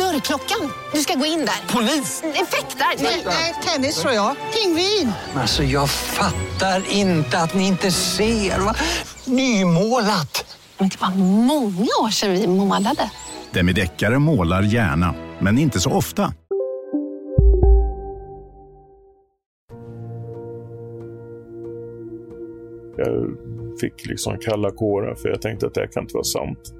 Dörrklockan. Du ska gå in där. Polis? Effektar? Nej, tennis tror jag. Pingvin. Alltså jag fattar inte att ni inte ser. Va? Nymålat. Men det var många år sedan vi målade. Demideckare målar gärna, men inte så ofta. Jag fick liksom kalla kårar för jag tänkte att det kan inte vara sant.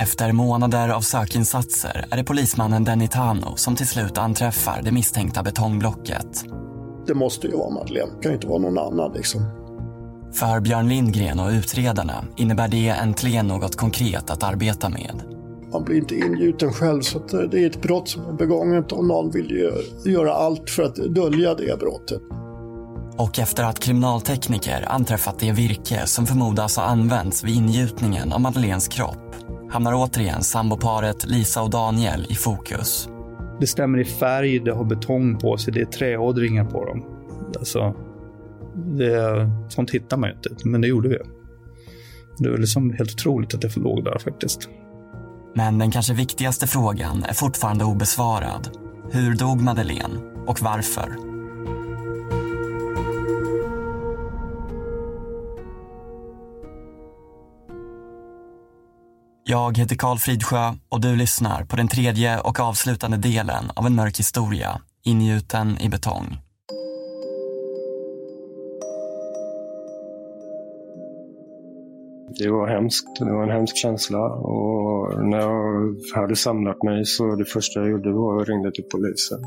Efter månader av sökinsatser är det polismannen Denny Tano som till slut anträffar det misstänkta betongblocket. Det måste ju vara Madeleine, det kan inte vara någon annan liksom. För Björn Lindgren och utredarna innebär det äntligen något konkret att arbeta med. Man blir inte ingjuten själv så att det är ett brott som är begånget och någon vill ju göra allt för att dölja det brottet. Och efter att kriminaltekniker anträffat det virke som förmodas ha använts vid ingjutningen av Madeleines kropp hamnar återigen samboparet Lisa och Daniel i fokus. Det stämmer i färg, det har betong på sig, det är träådringar på dem. Alltså, det, sånt hittar man ju inte, men det gjorde vi. Det är väl liksom helt otroligt att det låg där faktiskt. Men den kanske viktigaste frågan är fortfarande obesvarad. Hur dog Madeleine och varför? Jag heter Karl Fridsjö och du lyssnar på den tredje och avslutande delen av en mörk historia ingjuten i betong. Det var hemskt. Det var en hemsk känsla. Och när jag hade samlat mig så det första jag gjorde var att ringa till polisen.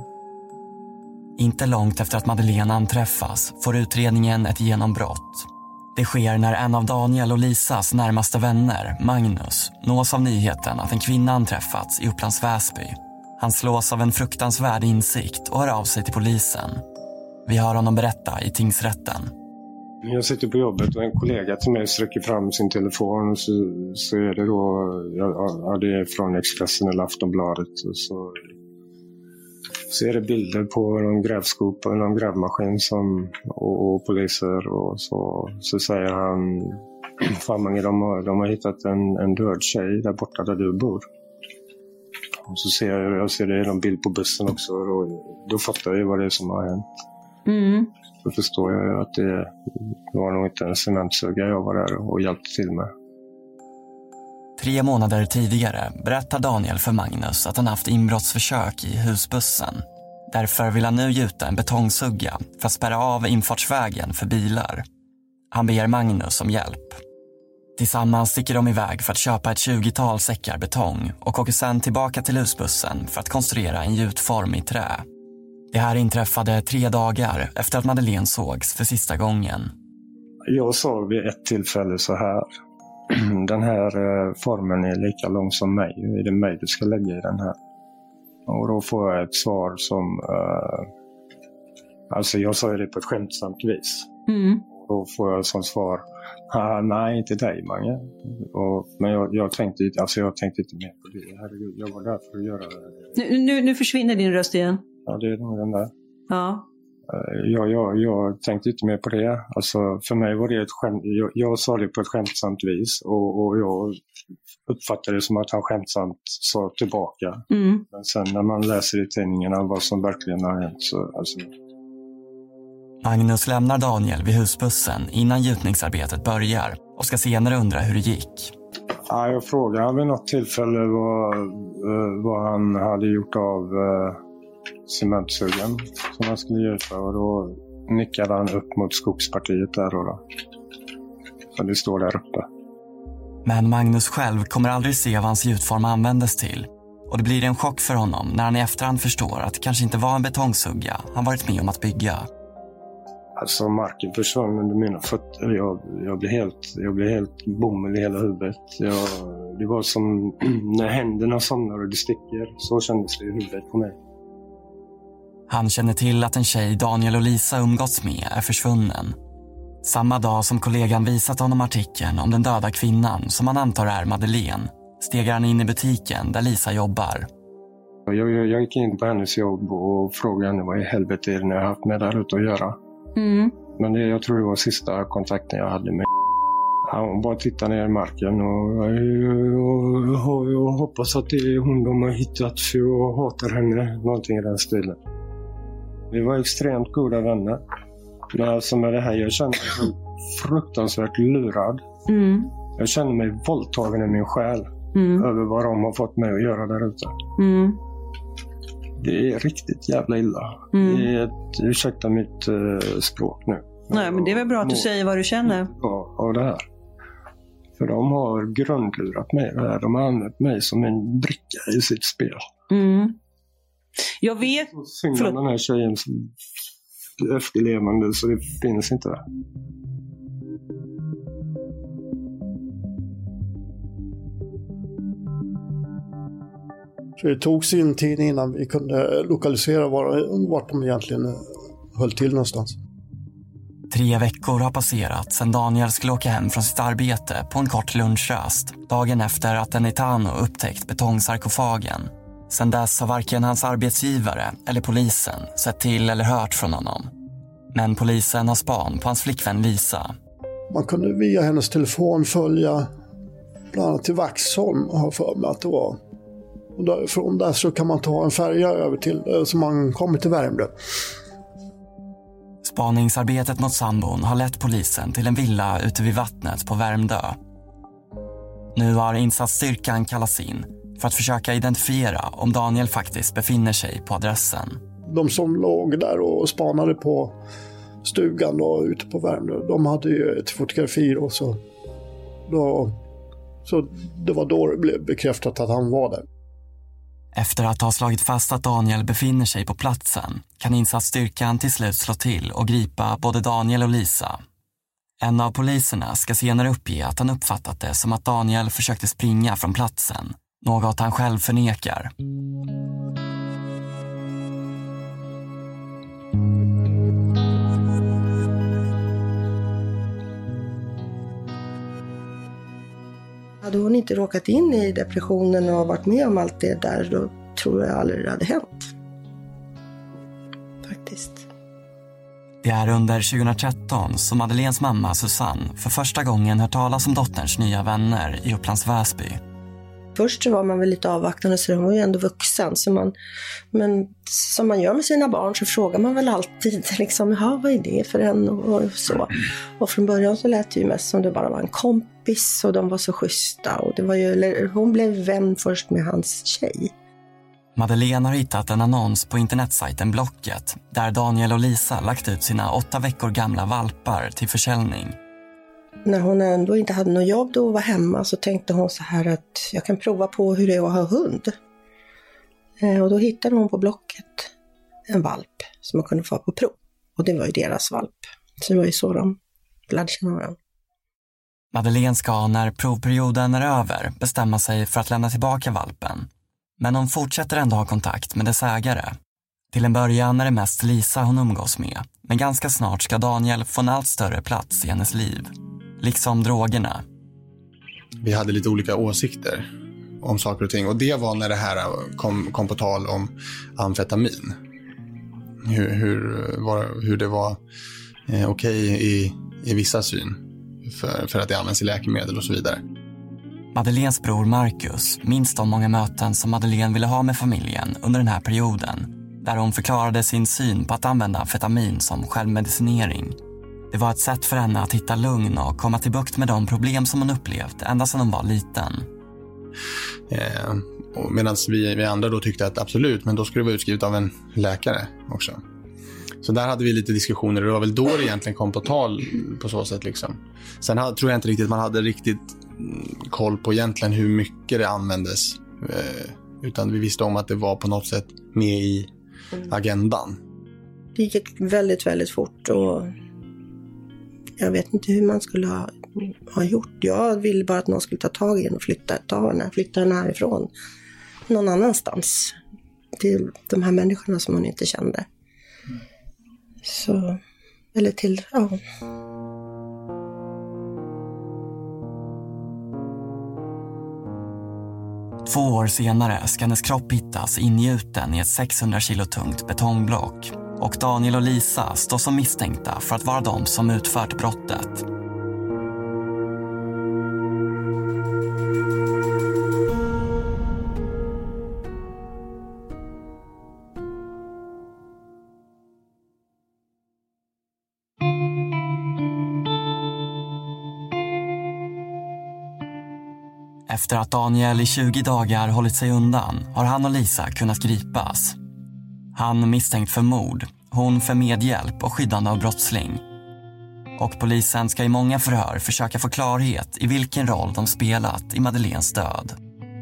Inte långt efter att Madeleine anträffas får utredningen ett genombrott. Det sker när en av Daniel och Lisas närmaste vänner, Magnus, nås av nyheten att en kvinna anträffats i Upplands Väsby. Han slås av en fruktansvärd insikt och hör av sig till polisen. Vi hör honom berätta i tingsrätten. Jag sitter på jobbet och en kollega till mig sträcker fram sin telefon så, så är det då, ja, det är från Expressen eller Aftonbladet. Och så, så är det bilder på någon grävskopa, någon grävmaskin som, och, och poliser och så, så säger han Fan Mange, de har, de har hittat en, en död tjej där borta där du bor. Och så ser jag, jag ser det i någon bild på bussen också och då fattar jag vad det är som har hänt. Mm. Då förstår jag ju att det var nog inte en cementsugga jag var där och hjälpte till med. Tre månader tidigare berättar Daniel för Magnus att han haft inbrottsförsök i husbussen. Därför vill han nu gjuta en betongsugga för att spärra av infartsvägen för bilar. Han ber Magnus om hjälp. Tillsammans sticker de iväg för att köpa ett 20-tal säckar betong och åker sen tillbaka till husbussen för att konstruera en gjutform i trä. Det här inträffade tre dagar efter att Madeleine sågs för sista gången. Jag sa vid ett tillfälle så här. Den här eh, formen är lika lång som mig. Är det mig du ska lägga i den här? Och då får jag ett svar som... Uh, alltså jag sa ju det på ett skämtsamt vis. Mm. Då får jag som svar, ah, nej inte dig Mange. Och, men jag, jag, tänkte, alltså jag tänkte inte mer på det. Herregud, jag var där för att göra det. Nu, nu, nu försvinner din röst igen. Ja, det är nog den där. Ja. Jag, jag, jag tänkte inte mer på det. Alltså, för mig var det ett skämt. Jag, jag sa det på ett skämtsamt vis och, och jag uppfattade det som att han skämtsamt sa tillbaka. Mm. Men sen när man läser i tidningarna vad som verkligen har hänt så... Alltså... Magnus lämnar Daniel vid husbussen innan gjutningsarbetet börjar och ska senare undra hur det gick. Ja, jag frågade vid något tillfälle vad, vad han hade gjort av cementsuggen som han skulle gjuta och då nickade han upp mot skogspartiet där då. då. Så det står där uppe. Men Magnus själv kommer aldrig se vad hans gjutform användes till Och det blir en chock för honom när han i efterhand förstår att det kanske inte var en betongsugga han varit med om att bygga. Alltså marken försvann under mina fötter. Jag, jag, blev, helt, jag blev helt bomull i hela huvudet. Jag, det var som när händerna somnar och det sticker. Så kändes det i huvudet på mig. Han känner till att en tjej Daniel och Lisa umgåtts med är försvunnen. Samma dag som kollegan visat honom artikeln om den döda kvinnan som han antar är Madeleine stegar han in i butiken där Lisa jobbar. Jag, jag, jag gick in på hennes jobb och frågade henne vad i helvete är det ni har haft med där ute att göra. Mm. Men det, jag tror det var sista kontakten jag hade med Hon bara tittade ner i marken och jag, jag, jag hoppas att det är hon de har hittat för jag hatar henne. Någonting i den stilen. Vi var extremt goda vänner. Men alltså med det här, jag känner mig fruktansvärt lurad. Mm. Jag känner mig våldtagen i min själ Mm. över vad de har fått mig att göra där ute. Mm. Det är riktigt jävla illa. Mm. Det är ett, ursäkta mitt eh, språk nu. Nej, men det är väl bra att du säger vad du känner. Ja, av det här. För de har grundlurat mig. Det här. De har använt mig som en bricka i sitt spel. Mm. Jag vet... Synd om den här tjejens efterlevande så det finns inte där. Så det tog sin tid innan vi kunde lokalisera var, vart de egentligen höll till någonstans. Tre veckor har passerat sedan Daniel skulle åka hem från sitt arbete på en kort lunchrast dagen efter att Enitano upptäckt betongsarkofagen. Sedan dess har varken hans arbetsgivare eller polisen sett till eller hört från honom. Men polisen har span på hans flickvän Lisa. Man kunde via hennes telefon följa bland annat till Vaxholm, har för mig att det var. Och därifrån där så kan man ta en färja över till, eh, så man kommer till Värmdö. Spaningsarbetet mot sambon har lett polisen till en villa ute vid vattnet på Värmdö. Nu har insatsstyrkan kallats in för att försöka identifiera om Daniel faktiskt befinner sig på adressen. De som låg där och spanade på stugan då, ute på Värmdö, de hade ju ett fotografi och så, då, så det var då det blev bekräftat att han var där. Efter att ha slagit fast att Daniel befinner sig på platsen kan insatsstyrkan till slut slå till och gripa både Daniel och Lisa. En av poliserna ska senare uppge att han uppfattat det som att Daniel försökte springa från platsen, något han själv förnekar. Hade hon inte råkat in i depressionen och varit med om allt det där, då tror jag aldrig det hade hänt. Faktiskt. Det är under 2013 som Madeleines mamma Susanne för första gången hört talas om dotterns nya vänner i Upplands Väsby. Först så var man väl lite avvaktande, så hon var ju ändå vuxen. Så man, men som man gör med sina barn så frågar man väl alltid liksom, Jaha, vad är det för en och, och så. Och från början så lät det ju mest som det bara var en kompis och de var så schyssta. Och det var ju, eller, hon blev vän först med hans tjej. Madeleine har hittat en annons på internetsajten Blocket där Daniel och Lisa lagt ut sina åtta veckor gamla valpar till försäljning. När hon ändå inte hade något jobb då och var hemma så tänkte hon så här att jag kan prova på hur det är att ha hund. Eh, och då hittade hon på Blocket en valp som hon kunde få på prov. Och det var ju deras valp. Så det var ju så de lärde känna varandra. Madeleine ska när provperioden är över bestämma sig för att lämna tillbaka valpen. Men hon fortsätter ändå ha kontakt med dess ägare. Till en början är det mest Lisa hon umgås med, men ganska snart ska Daniel få en allt större plats i hennes liv. Liksom drogerna. Vi hade lite olika åsikter om saker och ting och det var när det här kom, kom på tal om amfetamin. Hur, hur, var, hur det var eh, okej i, i vissa syn för, för att det används i läkemedel och så vidare. Madeleines bror Marcus minns de många möten som Madeleine ville ha med familjen under den här perioden. Där hon förklarade sin syn på att använda amfetamin som självmedicinering. Det var ett sätt för henne att hitta lugn och komma till bukt med de problem som hon upplevt ända sedan hon var liten. Eh, Medan vi, vi andra då tyckte att absolut, men då skulle det vara utskrivet av en läkare också. Så där hade vi lite diskussioner och det var väl då det egentligen kom på tal på så sätt. Liksom. Sen hade, tror jag inte riktigt man hade riktigt mm, koll på egentligen hur mycket det användes eh, Utan vi visste om att det var på något sätt med i agendan. Det gick väldigt, väldigt fort och jag vet inte hur man skulle ha, ha gjort. Jag ville bara att någon skulle ta tag i den och flytta, ta henne, flytta henne härifrån. Någon annanstans. Till de här människorna som hon inte kände. Så, eller till, ja. Två år senare ska hennes kropp hittas ingjuten i ett 600 kilo tungt betongblock och Daniel och Lisa står som misstänkta för att vara de som utfört brottet. Efter att Daniel i 20 dagar hållit sig undan har han och Lisa kunnat gripas. Han misstänkt för mord, hon för medhjälp och skyddande av brottsling. Och polisen ska i många förhör försöka få klarhet i vilken roll de spelat i Madeleines död.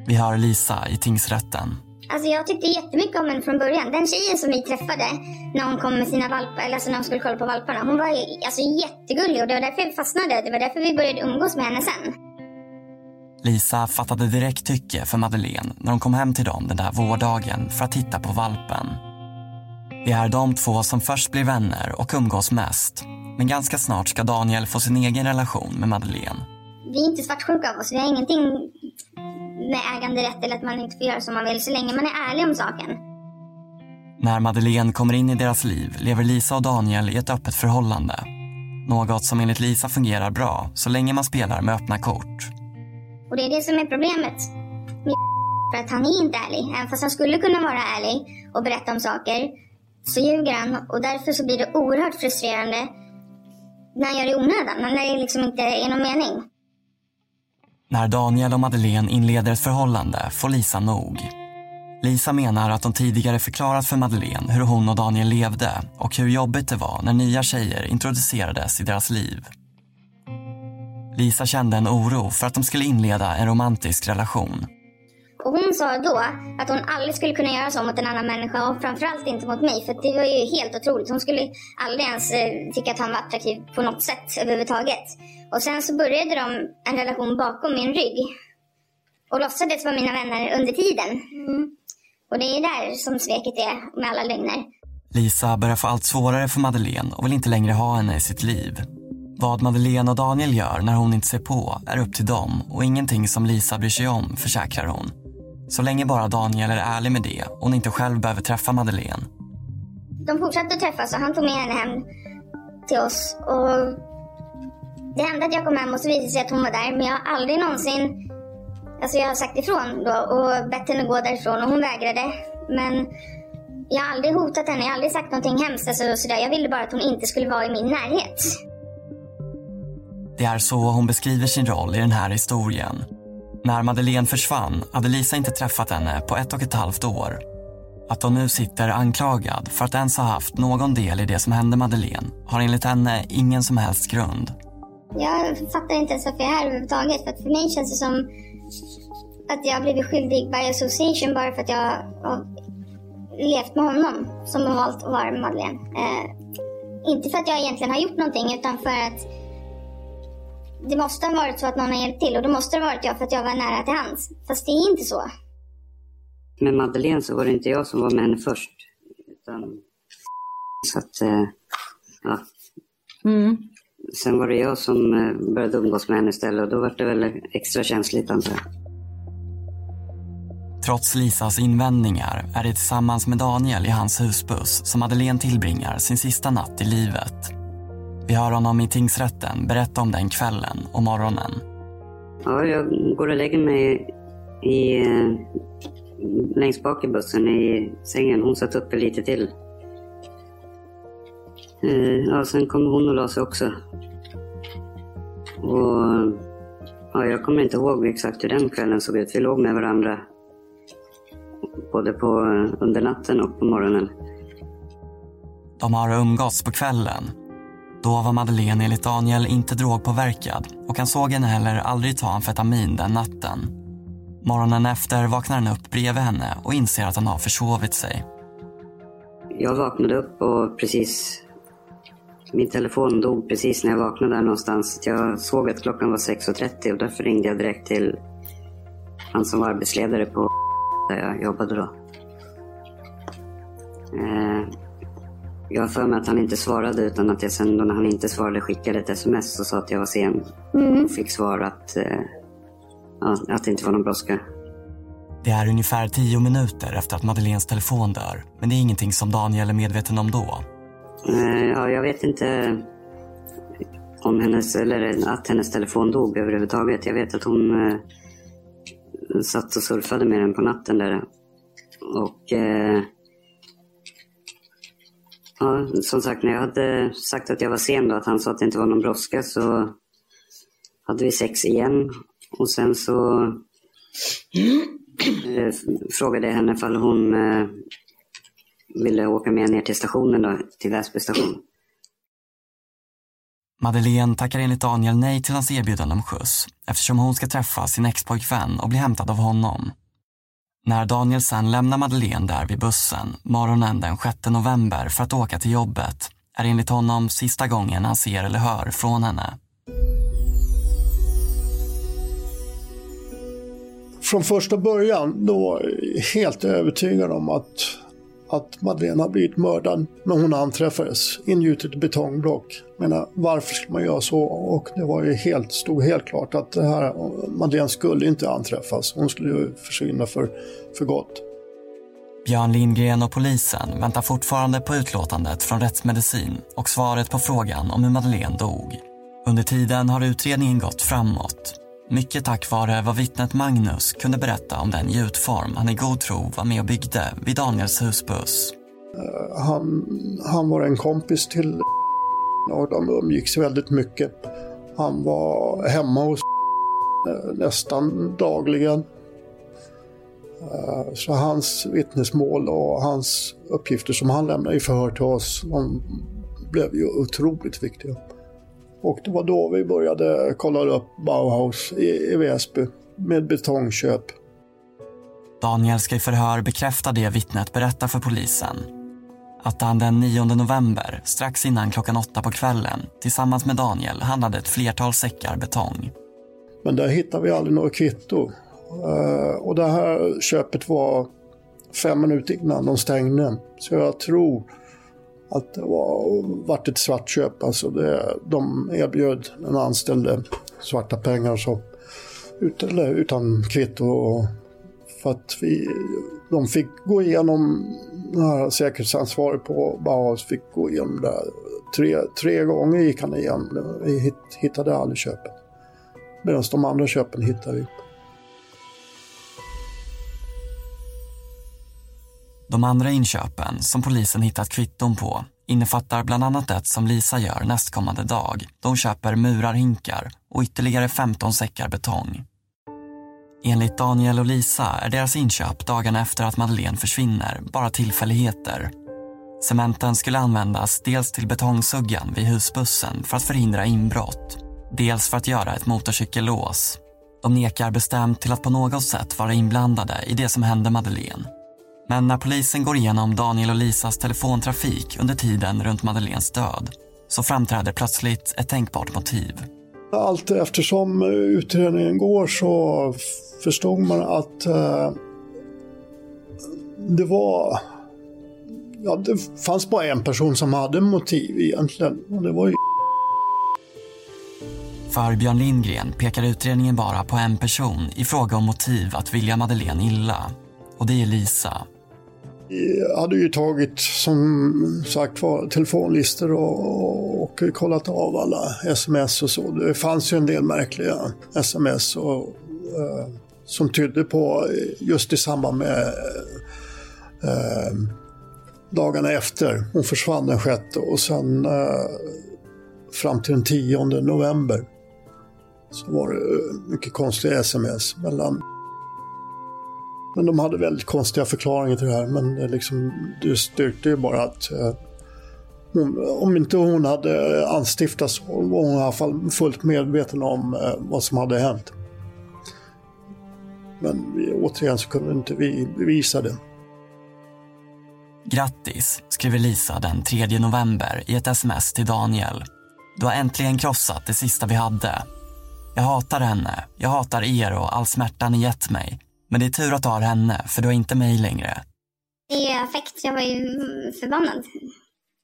Vi hör Lisa i tingsrätten. Alltså jag tyckte jättemycket om henne från början. Den tjejen som vi träffade när hon kom med sina valpar, eller alltså när hon skulle kolla på valparna. Hon var alltså jättegullig och det var därför vi fastnade. Det var därför vi började umgås med henne sen. Lisa fattade direkt tycke för Madeleine när hon kom hem till dem den där vårdagen för att titta på valpen. Det är de två som först blir vänner och umgås mest. Men ganska snart ska Daniel få sin egen relation med Madeleine. Vi är inte svartsjuka av oss. Vi har ingenting med äganderätt eller att man inte får göra som man vill så länge man är ärlig om saken. När Madeleine kommer in i deras liv lever Lisa och Daniel i ett öppet förhållande. Något som enligt Lisa fungerar bra så länge man spelar med öppna kort. Och det är det som är problemet med för att han är inte ärlig. Även fast han skulle kunna vara ärlig och berätta om saker så ljuger han och därför så blir det oerhört frustrerande när han gör det i onödan, när det liksom inte är någon mening. När Daniel och Madeleine inleder ett förhållande får Lisa nog. Lisa menar att de tidigare förklarat för Madeleine hur hon och Daniel levde och hur jobbigt det var när nya tjejer introducerades i deras liv. Lisa kände en oro för att de skulle inleda en romantisk relation. Och hon sa då att hon aldrig skulle kunna göra så mot en annan människa och framförallt inte mot mig för det var ju helt otroligt. Hon skulle aldrig ens eh, tycka att han var attraktiv på något sätt överhuvudtaget. Och sen så började de en relation bakom min rygg och låtsades vara mina vänner under tiden. Mm. Och det är där som sveket är med alla lögner. Lisa börjar få allt svårare för Madeleine och vill inte längre ha henne i sitt liv. Vad Madeleine och Daniel gör när hon inte ser på är upp till dem och ingenting som Lisa bryr sig om, försäkrar hon. Så länge bara Daniel är ärlig med det och hon inte själv behöver träffa Madeleine. De fortsatte att träffas och han tog med henne hem till oss. Och det hände att jag kom hem och så visade det sig att hon var där men jag har aldrig någonsin Alltså jag har sagt ifrån då och bett henne gå därifrån och hon vägrade. Men jag har aldrig hotat henne, jag har aldrig sagt någonting hemskt. Alltså, sådär. Jag ville bara att hon inte skulle vara i min närhet. Det är så hon beskriver sin roll i den här historien. När Madeleine försvann hade Lisa inte träffat henne på ett och ett halvt år. Att hon nu sitter anklagad för att ens ha haft någon del i det som hände Madeleine har enligt henne ingen som helst grund. Jag fattar inte ens varför jag är här överhuvudtaget. För, för mig känns det som att jag har blivit skyldig by association bara för att jag har levt med honom som har valt att vara med Madeleine. Eh, inte för att jag egentligen har gjort någonting utan för att det måste ha varit så att någon har hjälpt till och då måste det ha varit jag för att jag var nära till hands. Fast det är inte så. Med Madeleine så var det inte jag som var med henne först. Utan... Så att, eh, ja. Mm. Sen var det jag som eh, började umgås med henne istället och då var det väl extra känsligt antar jag. Trots Lisas invändningar är det tillsammans med Daniel i hans husbuss som Madeleine tillbringar sin sista natt i livet. Vi hör honom i tingsrätten berätta om den kvällen och morgonen. Ja, jag går och lägger mig i, längst bak i bussen i sängen. Hon satt uppe lite till. Eh, ja, sen kom hon och la sig också. Och ja, jag kommer inte ihåg exakt hur den kvällen såg ut. Vi låg med varandra både på, under natten och på morgonen. De har umgåtts på kvällen. Då var Madeleine enligt Daniel inte drogpåverkad och han såg henne heller aldrig ta amfetamin den natten. Morgonen efter vaknar han upp bredvid henne och inser att han har försovit sig. Jag vaknade upp och precis... Min telefon dog precis när jag vaknade där någonstans. Jag såg att klockan var 6.30 och därför ringde jag direkt till han som var arbetsledare på där jag jobbade då. Eh, jag har för mig att han inte svarade utan att jag sen då när han inte svarade skickade ett sms och sa att jag var sen. Mm. Och fick svar att, eh, ja, att det inte var någon brådska. Det är ungefär tio minuter efter att Madeleines telefon dör. Men det är ingenting som Daniel är medveten om då. Eh, ja, jag vet inte om hennes, eller att hennes telefon dog överhuvudtaget. Jag vet att hon eh, satt och surfade med den på natten där. Och eh, ja, som sagt, när jag hade sagt att jag var sen då, att han sa att det inte var någon brådska så hade vi sex igen. Och sen så eh, frågade jag henne ifall hon eh, ville åka med ner till stationen då, till Väsby station. Madeleine tackar enligt Daniel nej till hans erbjudande om skjuts eftersom hon ska träffa sin expojkvän och bli hämtad av honom. När Daniel sen lämnar Madeleine där vid bussen morgonen den 6 november för att åka till jobbet är enligt honom sista gången han ser eller hör från henne. Från första början då var jag helt övertygad om att, att Madeleine har blivit mördad när hon anträffades, ingjutet i betongblock. Menar, varför skulle man göra så? Och det var ju helt, stod helt klart att det här, Madeleine skulle inte anträffas. Hon skulle försvinna för, för gott. Björn Lindgren och polisen väntar fortfarande på utlåtandet från rättsmedicin och svaret på frågan om hur Madeleine dog. Under tiden har utredningen gått framåt. Mycket tack vare vad vittnet Magnus kunde berätta om den gjutform han i god tro var med och byggde vid Daniels husbuss. Eh, han, han var en kompis till och de umgicks väldigt mycket. Han var hemma hos nästan dagligen. Eh, så hans vittnesmål och hans uppgifter som han lämnade i förhör till oss, de blev ju otroligt viktiga. Och det var då vi började kolla upp Bauhaus i, i Väsby med betongköp. Daniel ska i förhör bekräfta det vittnet berättar för polisen. Att han den 9 november, strax innan klockan åtta på kvällen, tillsammans med Daniel handlade ett flertal säckar betong. Men där hittade vi aldrig något kvitto. Eh, och det här köpet var fem minuter innan de stängde. Så jag tror att det var vart ett svartköp. Alltså det, de erbjöd den anställde svarta pengar så, ut, eller, utan kvitto. För att vi, de fick gå igenom, den här säkerhetsansvarig på Bauhaus fick gå igenom det. Tre, tre gånger gick han igenom Vi hittade aldrig köpet. Medan de andra köpen hittade vi. De andra inköpen, som polisen hittat kvitton på, innefattar bland annat ett som Lisa gör nästkommande dag. De köper murarhinkar och ytterligare 15 säckar betong. Enligt Daniel och Lisa är deras inköp dagarna efter att Madeleine försvinner bara tillfälligheter. Cementen skulle användas dels till betongsuggan vid husbussen för att förhindra inbrott, dels för att göra ett motorcykellås. De nekar bestämt till att på något sätt vara inblandade i det som hände Madeleine. Men när polisen går igenom Daniel och Lisas telefontrafik under tiden runt Madeleines död så framträder plötsligt ett tänkbart motiv. Allt eftersom utredningen går så förstod man att eh, det var... Ja, det fanns bara en person som hade motiv egentligen. Och det var ju För Björn Lindgren pekar utredningen bara på en person i fråga om motiv att vilja Madeleine illa. Och det är Lisa. Hade ju tagit som sagt var telefonlistor och, och kollat av alla sms och så. Det fanns ju en del märkliga sms och, eh, som tydde på eh, just i samband med eh, dagarna efter. Hon försvann den sjätte och sen eh, fram till den 10 november så var det eh, mycket konstiga sms mellan men de hade väldigt konstiga förklaringar till det här. Men det, liksom, det styrkte ju bara att eh, hon, om inte hon hade anstiftats så var hon i alla fall fullt medveten om eh, vad som hade hänt. Men vi, återigen så kunde inte vi bevisa det. Grattis, skriver Lisa den 3 november i ett sms till Daniel. Du har äntligen krossat det sista vi hade. Jag hatar henne, jag hatar er och all smärta ni gett mig. Men det är tur att du har henne, för du har inte mig längre. Det är affekt. Jag var ju förbannad.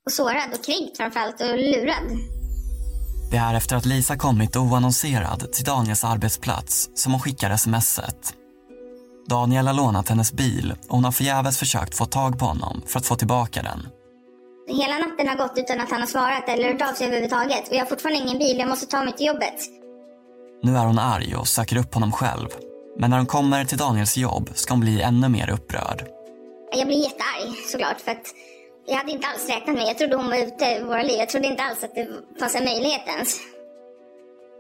Och sårad och kränkt framförallt och lurad. Det är efter att Lisa kommit oannonserad till Daniels arbetsplats som hon skickar smset. Daniel har lånat hennes bil och hon har förgäves försökt få tag på honom för att få tillbaka den. Hela natten har gått utan att han har svarat eller hört av sig överhuvudtaget. Och jag har fortfarande ingen bil. Jag måste ta mig till jobbet. Nu är hon arg och söker upp honom själv. Men när hon kommer till Daniels jobb ska hon bli ännu mer upprörd. Jag blir jättearg såklart för att jag hade inte alls räknat med Jag trodde hon var ute i våra liv. Jag trodde inte alls att det fanns en möjlighet ens.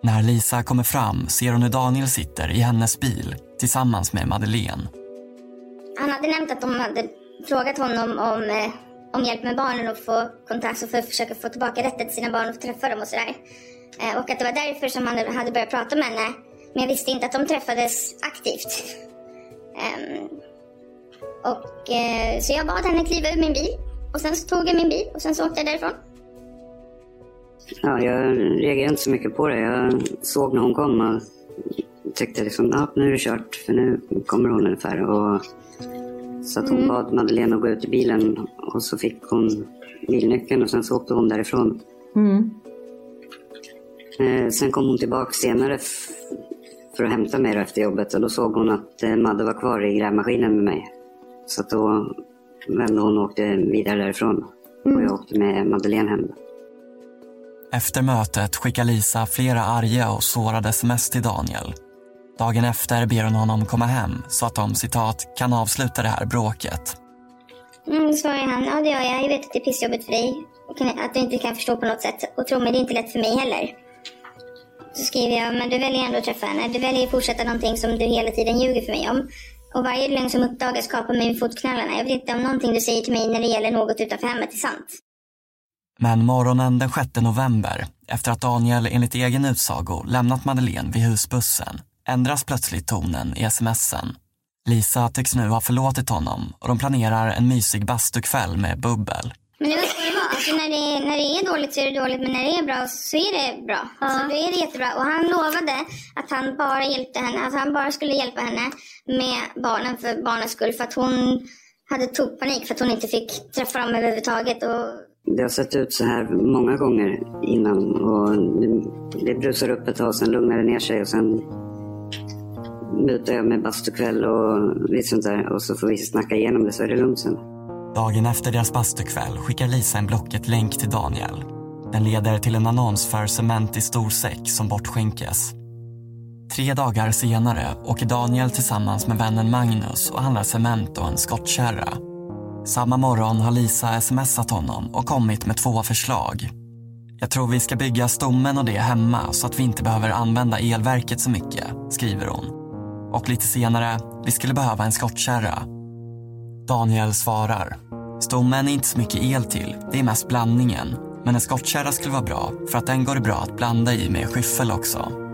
När Lisa kommer fram ser hon hur Daniel sitter i hennes bil tillsammans med Madeleine. Han hade nämnt att de hade frågat honom om, eh, om hjälp med barnen och få kontakt och för att försöka få tillbaka rätten till sina barn och träffa dem och sådär. Eh, och att det var därför som han hade börjat prata med henne. Men jag visste inte att de träffades aktivt. Um, och, eh, så jag bad henne kliva ur min bil. Och sen så tog jag min bil och sen så åkte jag därifrån. Ja, jag reagerade inte så mycket på det. Jag såg när hon kom och tyckte liksom, ja, nu är det kört för nu kommer hon ungefär. Och, så att hon mm. bad Madeleine att gå ut i bilen och så fick hon bilnyckeln och sen så åkte hon därifrån. Mm. Eh, sen kom hon tillbaka senare för att hämta mig efter jobbet och då såg hon att eh, Madde var kvar i grävmaskinen med mig. Så då vände hon och åkte vidare därifrån. Mm. Och jag åkte med Madeleine hem. Efter mötet skickar Lisa flera arga och sårade sms till Daniel. Dagen efter ber hon honom komma hem så att de citat kan avsluta det här bråket. Mm, svarar han, ja det gör jag. Jag vet att det är pissjobbigt för dig och att du inte kan förstå på något sätt. Och tro mig, det är inte lätt för mig heller. Så skriver jag, men du väljer ändå att träffa henne. Du väljer att fortsätta någonting som du hela tiden ljuger för mig om. Och varje lögn som uppdagas kapar mig med fotknölarna. Jag vet inte om någonting du säger till mig när det gäller något utanför hemmet är sant. Men morgonen den 6 november, efter att Daniel enligt egen utsago lämnat Madeleine vid husbussen, ändras plötsligt tonen i smsen. Lisa tycks nu ha förlåtit honom och de planerar en mysig bastukväll med bubbel. Men det var så det var. Alltså när, det, när det är dåligt så är det dåligt, men när det är bra så är det bra. Alltså då är det jättebra. Och han lovade att han bara hjälpte henne, att han bara skulle hjälpa henne med barnen för barnens skull. För att hon hade tokpanik för att hon inte fick träffa dem överhuvudtaget. Och... Det har sett ut så här många gånger innan och det brusar upp ett tag, sen lugnar det ner sig och sen mutar jag med bastukväll och lite sånt där och så får vi snacka igenom det så är det lugnt sen. Dagen efter deras bastukväll skickar Lisa en Blocket-länk till Daniel. Den leder till en annons för cement i stor säck som bortskänkes. Tre dagar senare åker Daniel tillsammans med vännen Magnus och handlar cement och en skottkärra. Samma morgon har Lisa smsat honom och kommit med två förslag. Jag tror vi ska bygga stommen och det hemma så att vi inte behöver använda elverket så mycket, skriver hon. Och lite senare, vi skulle behöva en skottkärra. Daniel svarar. Stommen är inte så mycket el till, det är mest blandningen. Men en skottkärra skulle vara bra för att den går det bra att blanda i med skyffel också.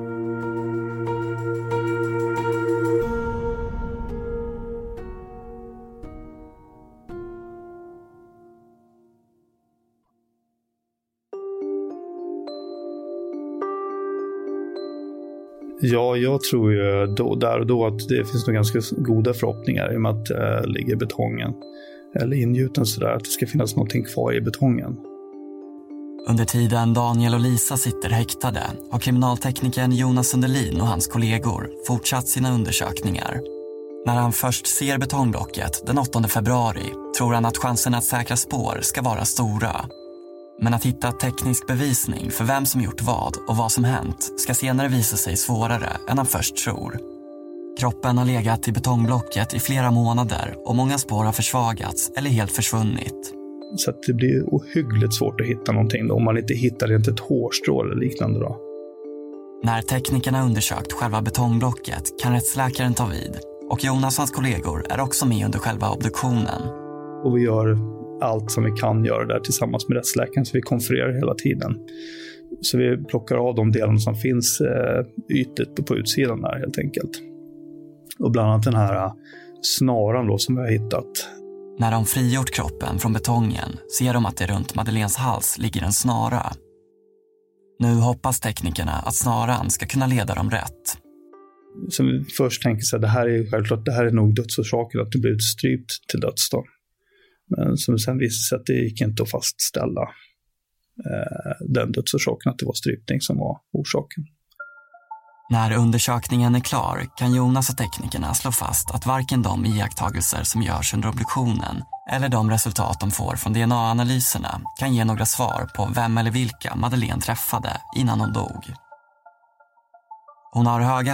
Ja, jag tror ju då, där och då att det finns nog ganska goda förhoppningar i och med att det äh, ligger betongen eller ingjuten sådär, att det ska finnas någonting kvar i betongen. Under tiden Daniel och Lisa sitter häktade har kriminalteknikern Jonas Sundelin och hans kollegor fortsatt sina undersökningar. När han först ser betongblocket den 8 februari tror han att chansen att säkra spår ska vara stora. Men att hitta teknisk bevisning för vem som gjort vad och vad som hänt ska senare visa sig svårare än han först tror. Kroppen har legat i betongblocket i flera månader och många spår har försvagats eller helt försvunnit. Så det blir ohyggligt svårt att hitta någonting då, om man inte hittar inte ett hårstrå eller liknande. Då. När teknikerna undersökt själva betongblocket kan rättsläkaren ta vid och Jonas och hans kollegor är också med under själva obduktionen. Och vi gör allt som vi kan göra där tillsammans med rättsläkaren, så vi konfererar hela tiden. Så vi plockar av de delarna som finns eh, ytligt på utsidan där helt enkelt. Och bland annat den här äh, snaran då som vi har hittat. När de frigjort kroppen från betongen ser de att det runt Madeleines hals ligger en snara. Nu hoppas teknikerna att snaran ska kunna leda dem rätt. Som vi först tänker så här, det här är självklart, det här är nog dödsorsaken, att du blivit strypt till döds då. Men som sen visade sig att det gick inte att fastställa eh, den dödsorsaken, att det var strypning som var orsaken. När undersökningen är klar kan Jonas och teknikerna slå fast att varken de iakttagelser som görs under obduktionen eller de resultat de får från DNA-analyserna kan ge några svar på vem eller vilka Madeleine träffade innan hon dog. Hon har höga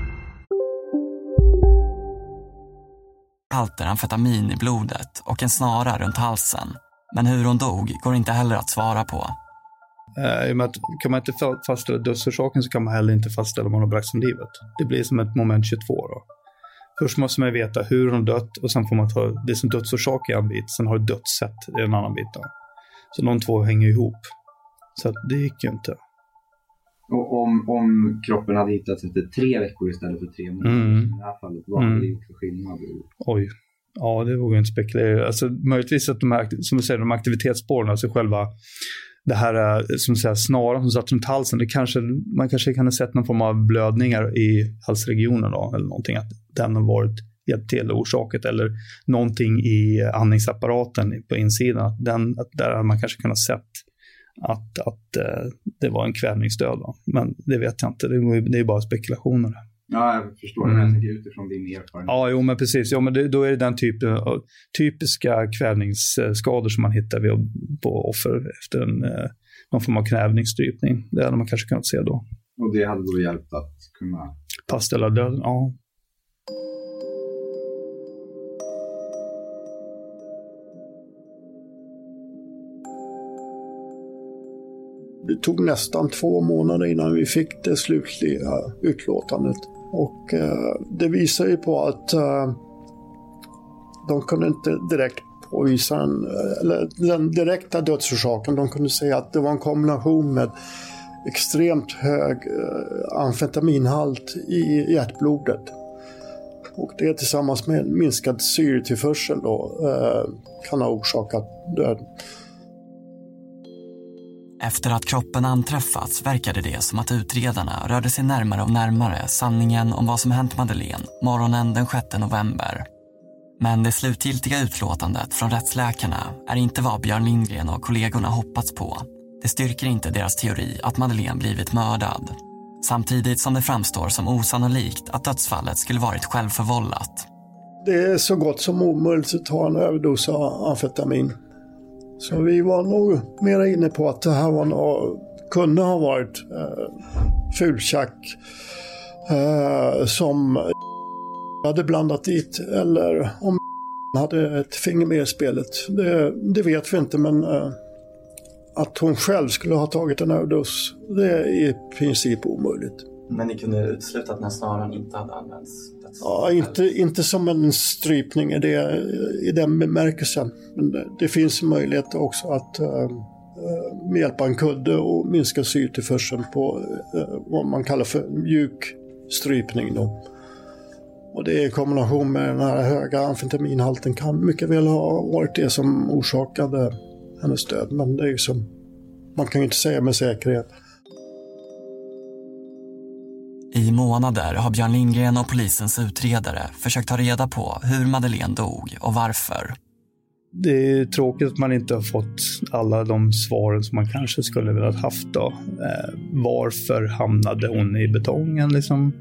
Halter amfetamin i blodet och en snara runt halsen. Men hur hon dog går inte heller att svara på. Uh, I och med att kan man inte fastställa dödsorsaken så kan man heller inte fastställa om hon har bragts om livet. Det blir som ett moment 22 då. Först måste man veta hur hon dött och sen får man ta det som dödsorsak i en bit, sen har du dödssätt i en annan bit. Då. Så de två hänger ihop. Så att det gick ju inte. Och om, om kroppen hade hittats efter tre veckor istället för tre månader, Mm. som i det här fallet, vad hade Mm. det gjort för skillnad? Oj. Ja, det vågar jag inte spekulera alltså, Möjligtvis att de här, som du säger, de aktivitetsspåren, alltså själva det här eh, som säger, snaran som satt runt halsen, det kanske, man kanske kan ha sett någon form av blödningar i halsregionen då, eller någonting, att den har varit hjälpt till och orsakat, eller någonting i andningsapparaten på insidan, att den, att där hade man kanske kunnat sett att, att eh, det var en kvävningsdöd. Då. Men det vet jag inte, det är, bara spekulationer. Ja, jag förstår. Men jag tänker utifrån din erfarenhet. Ja, jo, men precis. Ja, men det, då är det den typen av typiska kvävningsskador som man hittar vid, på offer efter en, eh, någon form av knävningsstrypning. Det hade man kanske kunnat se då. Och det hade då hjälpt att kunna... Fastställa döden, ja. Det tog nästan två månader innan vi fick det slutliga utlåtandet. Och eh, det visar ju på att eh, de kunde inte direkt påvisa den, eh, eller den direkta dödsorsaken. De kunde säga att det var en kombination med extremt hög eh, amfetaminhalt i hjärtblodet. Och det tillsammans med minskad syretillförsel då, eh, kan ha orsakat döden. Efter att kroppen anträffats verkade det som att utredarna rörde sig närmare och närmare sanningen om vad som hänt Madeleine morgonen den 6 november. Men det slutgiltiga utlåtandet från rättsläkarna är inte vad Björn Lindgren och kollegorna hoppats på. Det styrker inte deras teori att Madeleine blivit mördad. Samtidigt som det framstår som osannolikt att dödsfallet skulle varit självförvållat. Det är så gott som omöjligt att ta en överdos av amfetamin. Så vi var nog mera inne på att det här var nog, kunde ha varit eh, fultjack eh, som hade blandat dit eller om hade ett finger med i spelet. Det, det vet vi inte men eh, att hon själv skulle ha tagit en överdos, det är i princip omöjligt. Men ni kunde utesluta att den här snaran inte hade använts? Ja, inte, inte som en strypning i, det, i den bemärkelsen. Men det, det finns möjlighet också att uh, med hjälp av en kudde och minska syretillförseln på uh, vad man kallar för mjuk strypning. Då. Och det i kombination med den här höga amfetaminhalten kan mycket väl ha varit det som orsakade hennes död. Men det är ju som, man kan ju inte säga med säkerhet. I månader har Björn Lindgren och polisens utredare försökt ta reda på hur Madeleine dog och varför. Det är tråkigt att man inte har fått alla de svaren som man kanske skulle velat haft. Då. Eh, varför hamnade hon i betongen? Liksom?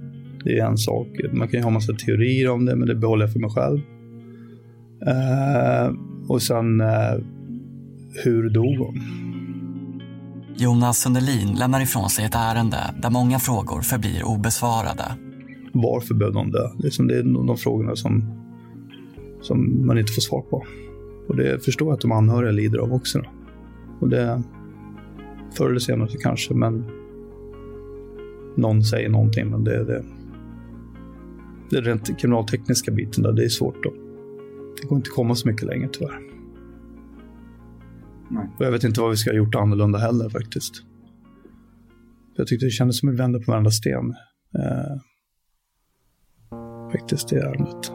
Det är en sak. Man kan ju ha massa teorier om det, men det behåller jag för mig själv. Eh, och sen, eh, hur dog hon? Jonas Sundelin lämnar ifrån sig ett ärende där många frågor förblir obesvarade. Varför behövde de dö? Liksom det är de, frågorna som, som man inte får svar på. Och det förstår jag att de anhöriga lider av också. Och det, förr eller senare kanske, men någon säger någonting, men det, det, det rent kriminaltekniska biten där, det är svårt då. Det går inte att komma så mycket längre tyvärr. Nej. Och jag vet inte vad vi ska ha gjort annorlunda heller faktiskt. Jag tyckte det kändes som att vi vände på varandra sten. Eh, faktiskt, det ärendet.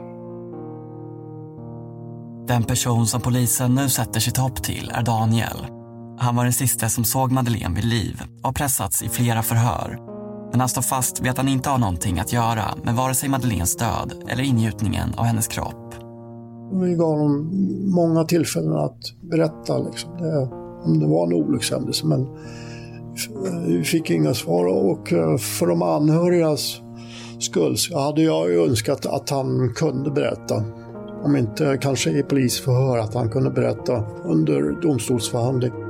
Den person som polisen nu sätter sitt hopp till är Daniel. Han var den sista som såg Madeleine vid liv och har pressats i flera förhör. Men han står fast vid att han inte har någonting att göra med vare sig Madeleines död eller ingjutningen av hennes kropp. Vi gav honom många tillfällen att berätta liksom, det, om det var en olyckshändelse. Men vi fick inga svar och eh, för de anhörigas skull så hade jag ju önskat att han kunde berätta. Om inte kanske i polisförhör, att han kunde berätta under domstolsförhandling.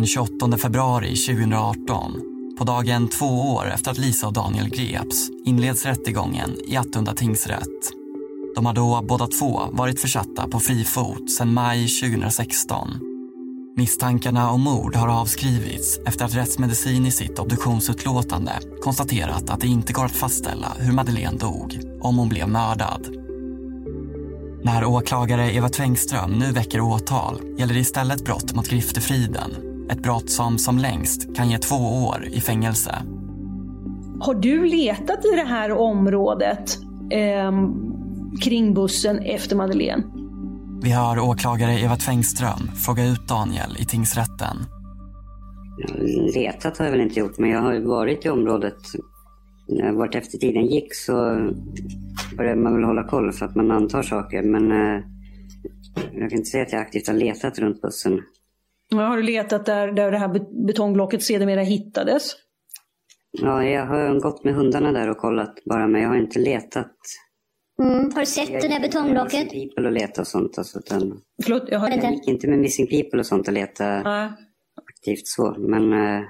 Den 28 februari 2018, på dagen två år efter att Lisa och Daniel greps, inleds rättegången i Attunda tingsrätt. De har då båda två varit försatta på fri fot sedan maj 2016. Misstankarna om mord har avskrivits efter att rättsmedicin i sitt obduktionsutlåtande konstaterat att det inte går att fastställa hur Madeleine dog, om hon blev mördad. När åklagare Eva Tengström nu väcker åtal gäller det istället brott mot griftefriden. Ett brott som som längst kan ge två år i fängelse. Har du letat i det här området eh, kring bussen efter Madeleine? Vi hör åklagare Eva Tengström fråga ut Daniel i tingsrätten. Letat har jag väl inte gjort, men jag har varit i området. Vart efter tiden gick så började man väl hålla koll för att man antar saker. Men eh, jag kan inte säga att jag aktivt har letat runt bussen. Ja, Har du letat där, där det här bet- betongblocket sedermera hittades? Ja, jag har gått med hundarna där och kollat bara, men jag har inte letat. Mm. Har du sett det där betongblocket? People och leta och sånt. Alltså, utan Förlåt, jag har jag gick inte med Missing People och sånt och leta Nej. aktivt så. Men eh,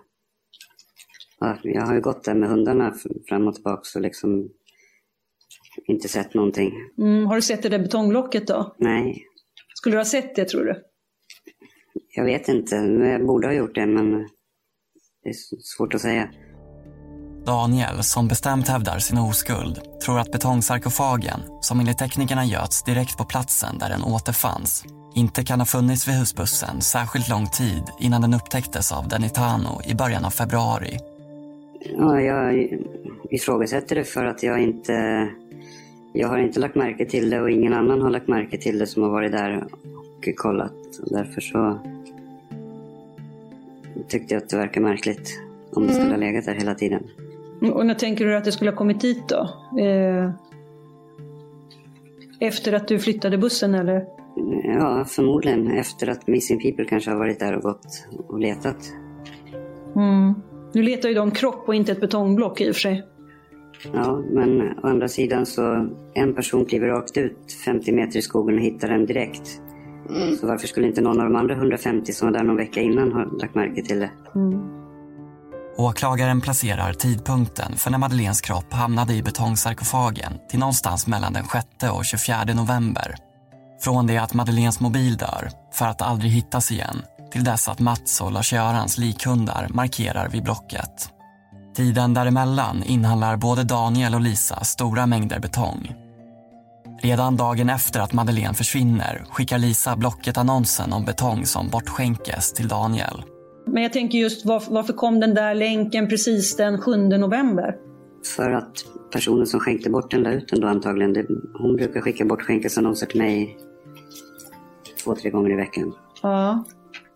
ja, jag har ju gått där med hundarna fram och tillbaka och liksom inte sett någonting. Mm, har du sett det där betongblocket då? Nej, Skulle du ha sett det tror du? Jag vet inte. Jag borde ha gjort det, men det är svårt att säga. Daniel, som bestämt hävdar sin oskuld, tror att betongsarkofagen, som enligt teknikerna göts direkt på platsen där den återfanns, inte kan ha funnits vid husbussen särskilt lång tid innan den upptäcktes av Denitano i början av februari. Ja, jag ifrågasätter det för att jag inte... Jag har inte lagt märke till det och ingen annan har lagt märke till det som har varit där och kollat. Därför så tyckte jag att det verkar märkligt om det Mm. skulle ha legat där hela tiden. Och när tänker du att det skulle ha kommit dit då? Eh, efter att du flyttade bussen eller? Ja, förmodligen efter att Missing People kanske har varit där och gått och letat. Mm. Nu letar ju de kropp och inte ett betongblock i och för sig. Ja, men å andra sidan så en person kliver rakt ut 50 meter i skogen och hittar den direkt. Så varför skulle inte någon av de andra 150 som var där någon vecka innan ha lagt märke till det? Åklagaren placerar tidpunkten för när Madeleines kropp hamnade i betongsarkofagen till någonstans mellan den 6 och 24 november. Från det att Madeleines mobil dör, för att aldrig hittas igen, till dess att Mats och Lars-Görans likhundar markerar vid blocket. Tiden däremellan inhandlar både Daniel och Lisa stora mängder betong. Redan dagen efter att Madeleine försvinner skickar Lisa Blocket annonsen om betong som bortskänkes till Daniel. Men jag tänker just varför, varför kom den där länken precis den 7 november? För att personen som skänkte bort den la ut den då antagligen. Det, hon brukar skicka bort skänkesannonser till mig två, tre gånger i veckan. Ja,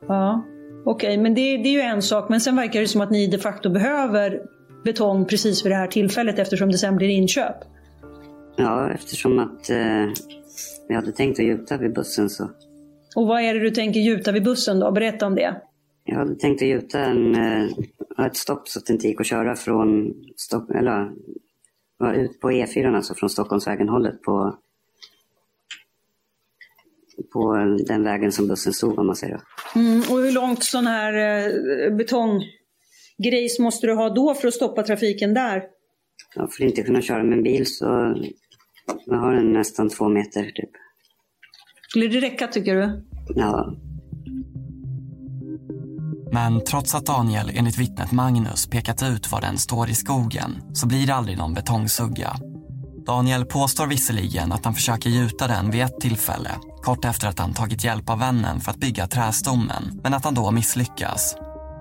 ja. okej, men det, det är ju en sak. Men sen verkar det som att ni de facto behöver betong precis vid det här tillfället eftersom det sen blir inköp. Ja, eftersom att eh, jag hade tänkt att gjuta vid bussen så. Och vad är det du tänker gjuta vid bussen då? Berätta om det. Jag hade tänkt att gjuta en, eh, ett stopp så att det inte gick att köra från Stock, eller, ut på E4, alltså från Stockholmsvägen hållet på, på den vägen som bussen stod om man säger. Mm, och hur långt sån här eh, betonggrejs måste du ha då för att stoppa trafiken där? Ja, för att inte kunna köra med en bil så jag har den nästan två meter typ. Skulle det räcka tycker du? Ja, Men trots att Daniel enligt vittnet Magnus pekat ut var den står i skogen så blir det aldrig någon betongsugga. Daniel påstår visserligen att han försöker gjuta den vid ett tillfälle, kort efter att han tagit hjälp av vännen för att bygga trästommen, men att han då misslyckas.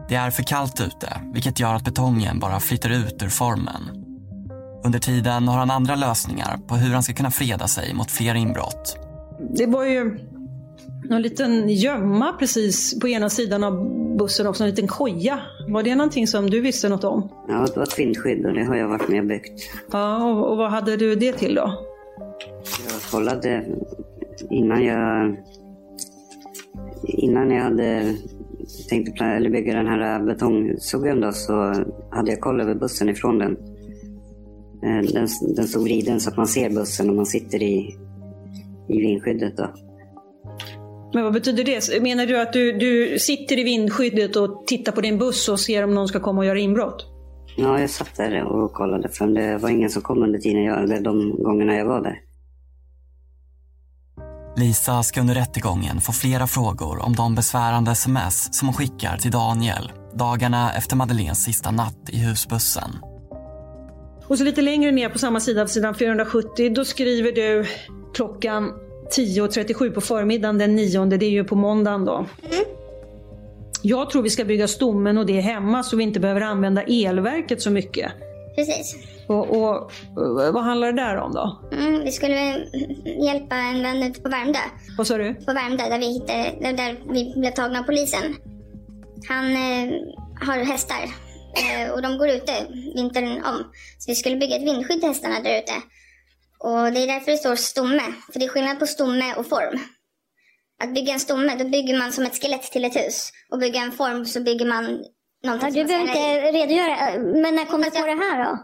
Det är för kallt ute, vilket gör att betongen bara flyter ut ur formen. Under tiden har han andra lösningar på hur han ska kunna freda sig mot fler inbrott. Det var ju någon liten gömma precis på ena sidan av bussen också, en liten koja. Var det någonting som du visste något om? ja det var ett vindskydd och det har jag varit med och byggt. Ja, och, och vad hade du det till då? Jag kollade innan jag innan jag hade tänkt eller bygga den här betongsuggan då så hade jag koll över bussen ifrån den. Eh, Den, den stod vriden så att man ser bussen om man sitter i, i vindskyddet då. Men vad betyder det? Menar du att du, du sitter i vindskyddet och tittar på din buss och ser om någon ska komma och göra inbrott? Ja, jag satt där och kollade för det var ingen som kom under tiden jag, de gångerna jag var där. Lisa ska under rättegången få flera frågor om de besvärande sms som hon skickar till Daniel dagarna efter Madeleines sista natt i husbussen. Och så lite längre ner på samma sida, sidan 470, då skriver du klockan 10.37 på förmiddagen den 9, det är ju på måndagen då. Jag tror vi ska bygga stommen och det hemma så vi inte behöver använda elverket så mycket. Precis. Och, och, och vad handlar det där om då? Mm, vi skulle hjälpa en vän ute på Värmdö. Vad sa du? På Värmdö, där vi, hittade, där, vi blev tagna av polisen. Han eh, har hästar eh, och de går ute vintern om. Så vi skulle bygga ett vindskydd till hästarna där ute. Och det är därför det står stomme. För det är skillnad på stomme och form. Att bygga en stomme, då bygger man som ett skelett till ett hus. Och bygga en form så bygger man någonting Ja, du behöver inte redogöra. Men när kom du på det här då?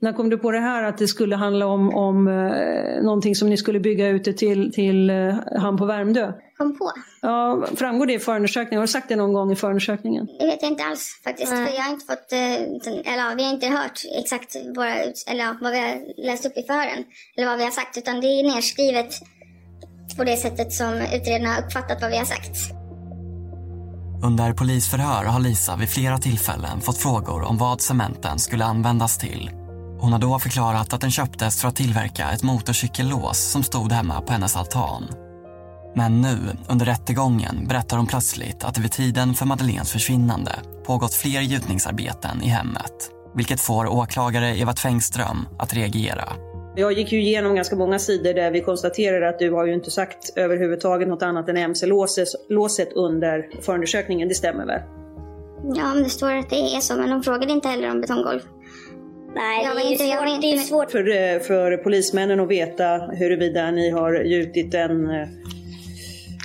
När kom du på det här att det skulle handla om, om eh, någonting som ni skulle bygga ute till, till eh, hamn på Värmdö? Kom på? Ja, framgår det i förundersökningen? Har du sagt det någon gång i förundersökningen? Det vet jag inte alls faktiskt. För jag har inte fått, eh, eller vi har inte hört exakt våra, eller vad vi har läst upp i förhören. Eller vad vi har sagt. Utan det är nedskrivet på det sättet som utredarna har uppfattat vad vi har sagt. Under polisförhör har Lisa vid flera tillfällen fått frågor om vad cementen skulle användas till. Hon har då förklarat att den köptes för att tillverka ett motorcykellås som stod hemma på hennes altan. Men nu, under rättegången, berättar hon plötsligt att det vid tiden för Madeleines försvinnande pågått fler gjutningsarbeten i hemmet. Vilket får åklagare Eva Tvängström att reagera. Jag gick ju igenom ganska många sidor där vi konstaterar att du har ju inte sagt överhuvudtaget något annat än MC-låset låset under förundersökningen. Det stämmer väl? Ja, men det står att det är så. Men de frågade inte heller om betonggolv. Nej, Jag det är, inte- jag svårt, det är svårt. För, eh, för polismännen att veta huruvida ni har gjutit en, eh,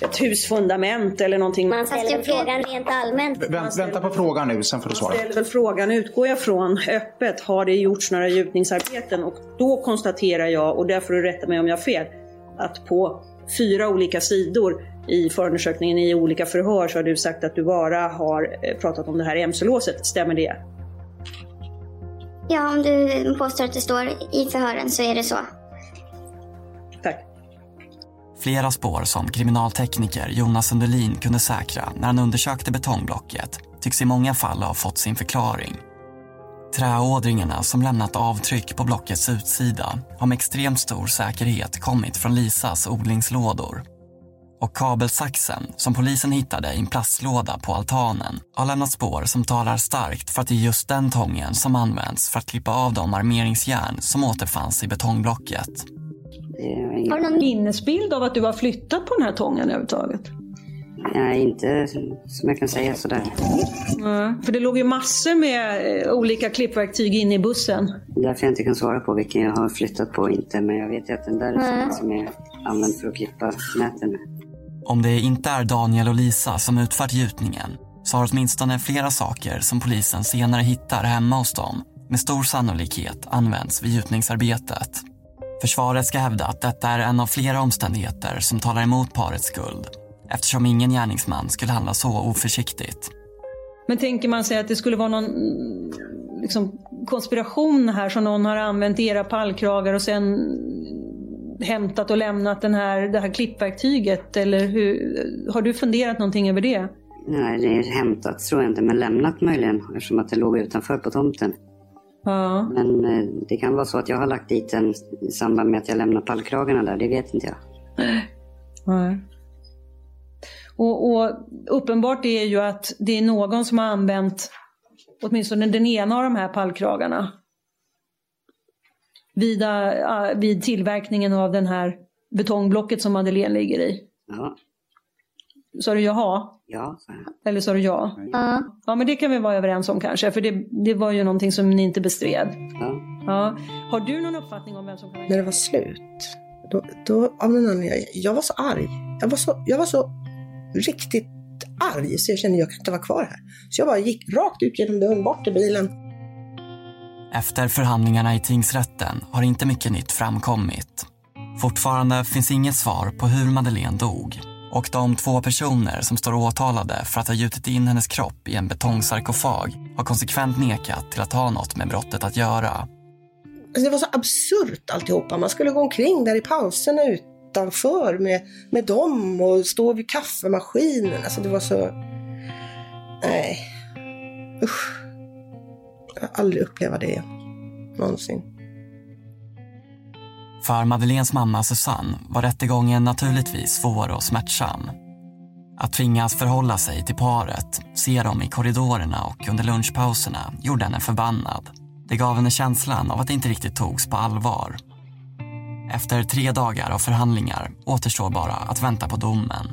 ett husfundament eller någonting. Man ställer frågan rent allmänt. Vänt, vänta på frågan nu, sen får du svara. ställer väl frågan, utgår jag från, öppet, har det gjorts några gjutningsarbeten? Och då konstaterar jag, och där får du rätta mig om jag har fel, att på fyra olika sidor i förundersökningen i olika förhör så har du sagt att du bara har eh, pratat om det här MC-låset. Stämmer det? Ja, om du påstår att det står i förhören så är det så. Flera spår som kriminaltekniker Jonas Sundelin kunde säkra när han undersökte betongblocket tycks i många fall ha fått sin förklaring. Träådringarna som lämnat avtryck på blockets utsida har med extremt stor säkerhet kommit från Lisas odlingslådor. Och kabelsaxen som polisen hittade i en plastlåda på altanen har lämnat spår som talar starkt för att det är just den tången som används för att klippa av de armeringsjärn som återfanns i betongblocket. Har du någon minnesbild av att du har flyttat på den här tången överhuvudtaget? Nej, inte som jag kan säga sådär. Mm. För det låg ju massor med eh, olika klippverktyg inne i bussen. Därför jag inte kan svara på vilken jag har flyttat på och inte. Men jag vet ju att den där är Mm. som är använd för att klippa näten med. Om det inte är Daniel och Lisa som utfört gjutningen så har åtminstone flera saker som polisen senare hittar hemma hos dem med stor sannolikhet använts vid gjutningsarbetet. Försvaret ska hävda att detta är en av flera omständigheter som talar emot parets skuld eftersom ingen gärningsman skulle handla så oförsiktigt. Men tänker man sig att det skulle vara någon liksom, konspiration här som någon har använt era pallkragar och sen hämtat och lämnat den här, det här klippverktyget? Eller hur, har du funderat någonting över det? Nej, det är hämtat tror jag inte, men lämnat möjligen eftersom att det låg utanför på tomten. Ja. Men eh, det kan vara så att jag har lagt dit den i samband med att jag lämnar pallkragarna där, det vet inte jag. Nej. Och, och uppenbart är ju att det är någon som har använt åtminstone den ena av de här pallkragarna. Vid, äh, vid tillverkningen av den här betongblocket som Madeleine ligger i. Ja. Sa du jaha? Ja. Eller sa du ja? Ja. Ja, men det kan vi vara överens om kanske, för det, det var ju någonting som ni inte bestred. Ja. Ja. Har du någon uppfattning om vem som kan När det var slut, då, då av någon anledning, jag, jag var så arg. Jag var så, jag var så riktigt arg så jag kände att jag kan inte vara kvar här. Så jag bara gick rakt ut genom dörren, bort till bilen. Efter förhandlingarna i tingsrätten har inte mycket nytt framkommit. Fortfarande finns inget svar på hur Madeleine dog och de två personer som står åtalade för att ha gjutit in hennes kropp i en betongsarkofag har konsekvent nekat till att ha något med brottet att göra. Alltså det var så absurt alltihopa. Man skulle gå omkring där i pauserna utanför med, med dem och stå vid kaffemaskinen. Alltså det var så... Nej. Usch. Jag har aldrig upplevt det igen. Någonsin. För Madeleines mamma Susanne var rättegången naturligtvis svår och smärtsam. Att tvingas förhålla sig till paret, se dem i korridorerna och under lunchpauserna gjorde henne förbannad. Det gav henne känslan av att det inte riktigt togs på allvar. Efter tre dagar av förhandlingar återstår bara att vänta på domen.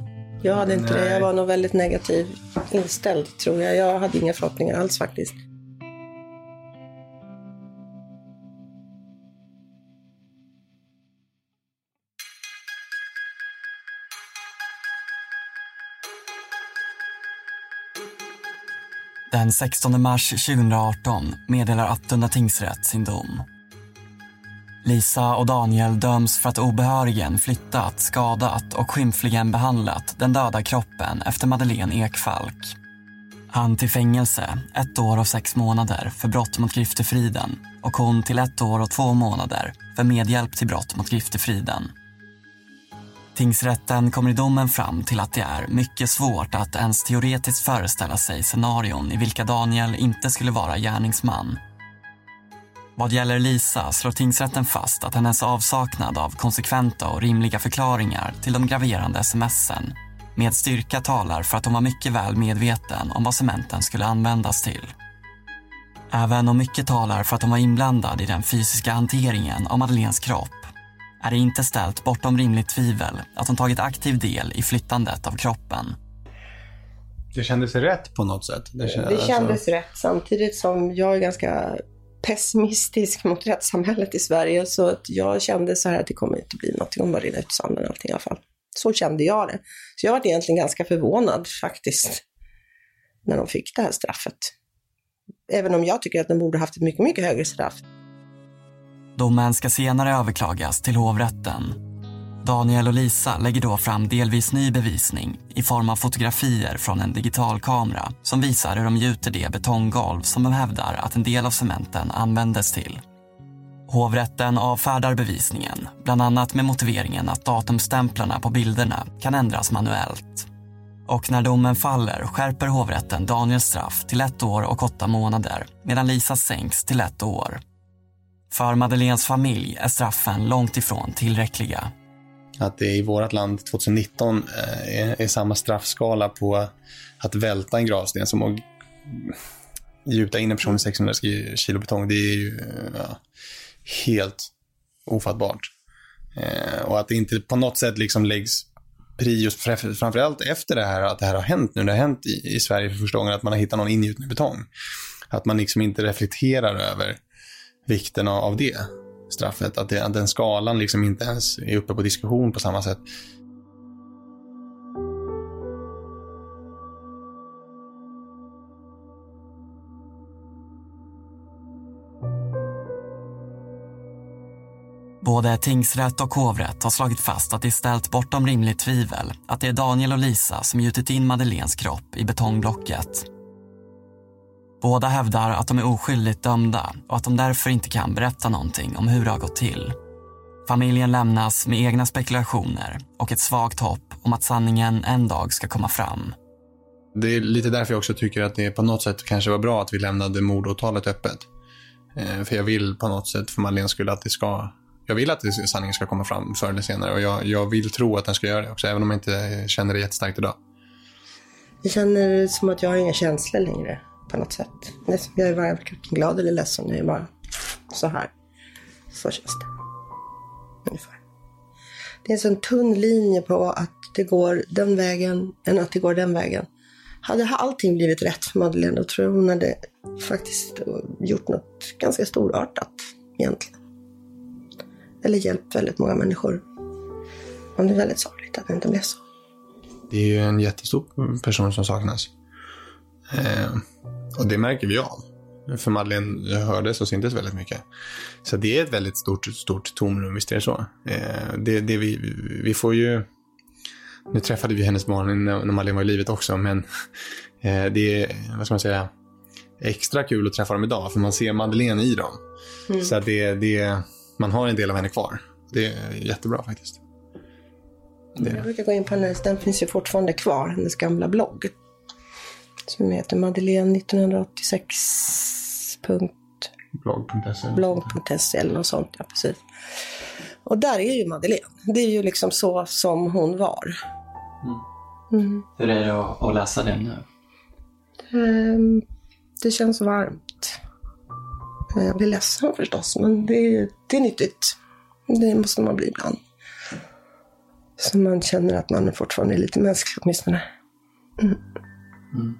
Jag hade inte det. Jag var nog väldigt negativ inställd tror jag. Jag hade inga förhoppningar alls faktiskt. Den 16 mars 2018 meddelar Attunda tingsrätt sin dom. Lisa och Daniel döms för att obehörigen flyttat, skadat och skymfligen behandlat den döda kroppen efter Madeleine Ekfalk. Han till fängelse, ett år och sex månader för brott mot griftefriden och hon till ett år och två månader för medhjälp till brott mot griftefriden. Tingsrätten kommer i domen fram till att det är mycket svårt att ens teoretiskt föreställa sig scenarion i vilka Daniel inte skulle vara gärningsman. Vad gäller Lisa slår tingsrätten fast att hennes avsaknad av konsekventa och rimliga förklaringar till de graverande smsen med styrka talar för att hon var mycket väl medveten om vad cementen skulle användas till. Även om mycket talar för att hon var inblandad i den fysiska hanteringen av Madeleines kropp är det inte ställt bortom rimligt tvivel att hon tagit aktiv del i flyttandet av kroppen. Det kändes rätt på något sätt. Det, kändes, Det kändes rätt samtidigt som jag är ganska pessimistisk mot rättssamhället i Sverige. Så att jag kände så här att det kommer inte bli någonting om bara rinna ut i sanden allting i alla fall. Så kände jag det. Så jag var egentligen ganska förvånad faktiskt när de fick det här straffet. Även om jag tycker att de borde haft ett mycket, mycket högre straff. Domen ska senare överklagas till hovrätten. Daniel och Lisa lägger då fram delvis ny bevisning i form av fotografier från en digitalkamera som visar hur de gjuter det betonggolv som de hävdar att en del av cementen användes till. Hovrätten avfärdar bevisningen, bland annat med motiveringen att datumstämplarna på bilderna kan ändras manuellt. Och när domen faller skärper hovrätten Daniels straff till ett år och åtta månader medan Lisas sänks till ett år. För Madeleines familj är straffen långt ifrån tillräckliga. Att det i vårt land 2019 eh, är, är samma straffskala på att välta en gravsten som att gjuta in en person i 600 kilo betong. Det är ju ja, helt ofattbart. Eh, och att det inte på något sätt liksom läggs prios, framförallt efter det här, att det här har hänt nu. Det har hänt i, i Sverige för första gången att man har hittat någon ingjuten i betong. Att man liksom inte reflekterar över vikten av, det straffet. Att, det, att den skalan liksom inte ens är uppe på diskussion på samma sätt. Både tingsrätt och hovrätt har slagit fast att det är ställt bortom rimligt tvivel att det är Daniel och Lisa som gjutit in Madeleines kropp i betongblocket. Båda hävdar att de är oskyldigt dömda och att de därför inte kan berätta någonting om hur det har gått till. Familjen lämnas med egna spekulationer och ett svagt hopp om att sanningen en dag ska komma fram. Det är lite därför jag också tycker att det på något sätt kanske var bra att vi lämnade mordåtalet öppet. Eh, för jag vill på något sätt för Madeleines skull att det ska jag vill att sanningen ska komma fram förr eller senare och jag, jag vill tro att den ska göra det också, även om jag inte känner det jättestarkt idag. Jag känner som att jag har inga känslor längre på något sätt. Jag är varken glad eller ledsen, jag är bara så här. Så känns det. Ungefär. Det är en sån tunn linje på att det går den vägen än att det går den vägen. Hade allting blivit rätt för Madeleine, då tror jag hon hade faktiskt gjort något ganska storartat egentligen eller hjälpt väldigt många människor. Men det är väldigt sorgligt att det inte blev så. Det är ju en jättestor person som saknas. Eh, och det märker vi av. För Madeleine hördes och syntes väldigt mycket. Så det är ett väldigt stort, stort tomrum, visst är det så. Eh, det, det vi, vi får ju... Nu träffade vi hennes barn när Madeleine var i livet också, men eh, det är, vad ska man säga, extra kul att träffa dem idag, för man ser Madeleine i dem. Mm. Så det, det, man har en del av henne kvar. Det är jättebra faktiskt. Det. Jag brukar gå in på hennes, den finns ju fortfarande kvar, hennes gamla blogg. Som heter Madeleine 1986. Blogg.se. Blogg.se eller något sånt, ja precis. Och där är ju Madeleine. Det är ju liksom så som hon var. Mm. Mm. Hur är det att, läsa den nu? Um, det känns varmt. Eh, jag blir ledsen förstås, men det är, det är nyttigt. Det måste man bli ibland. Så man känner att man fortfarande är lite mänsklig åtminstone. Mm. Mm.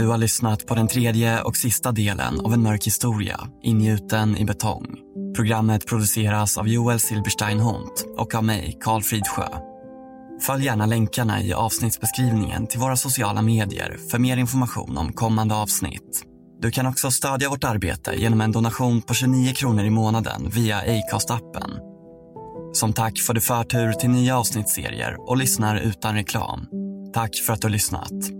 Du har lyssnat på den tredje och sista delen av En mörk historia, ingjuten i betong. Programmet produceras av Joel Silberstein Hont och av mig, Karl Fridsjö. Följ gärna länkarna i avsnittsbeskrivningen till våra sociala medier för mer information om kommande avsnitt. Du kan också stödja vårt arbete genom en donation på 29 kronor i månaden via Acast-appen. Som tack får du förtur till nya avsnittsserier och lyssnar utan reklam. Tack för att du har lyssnat.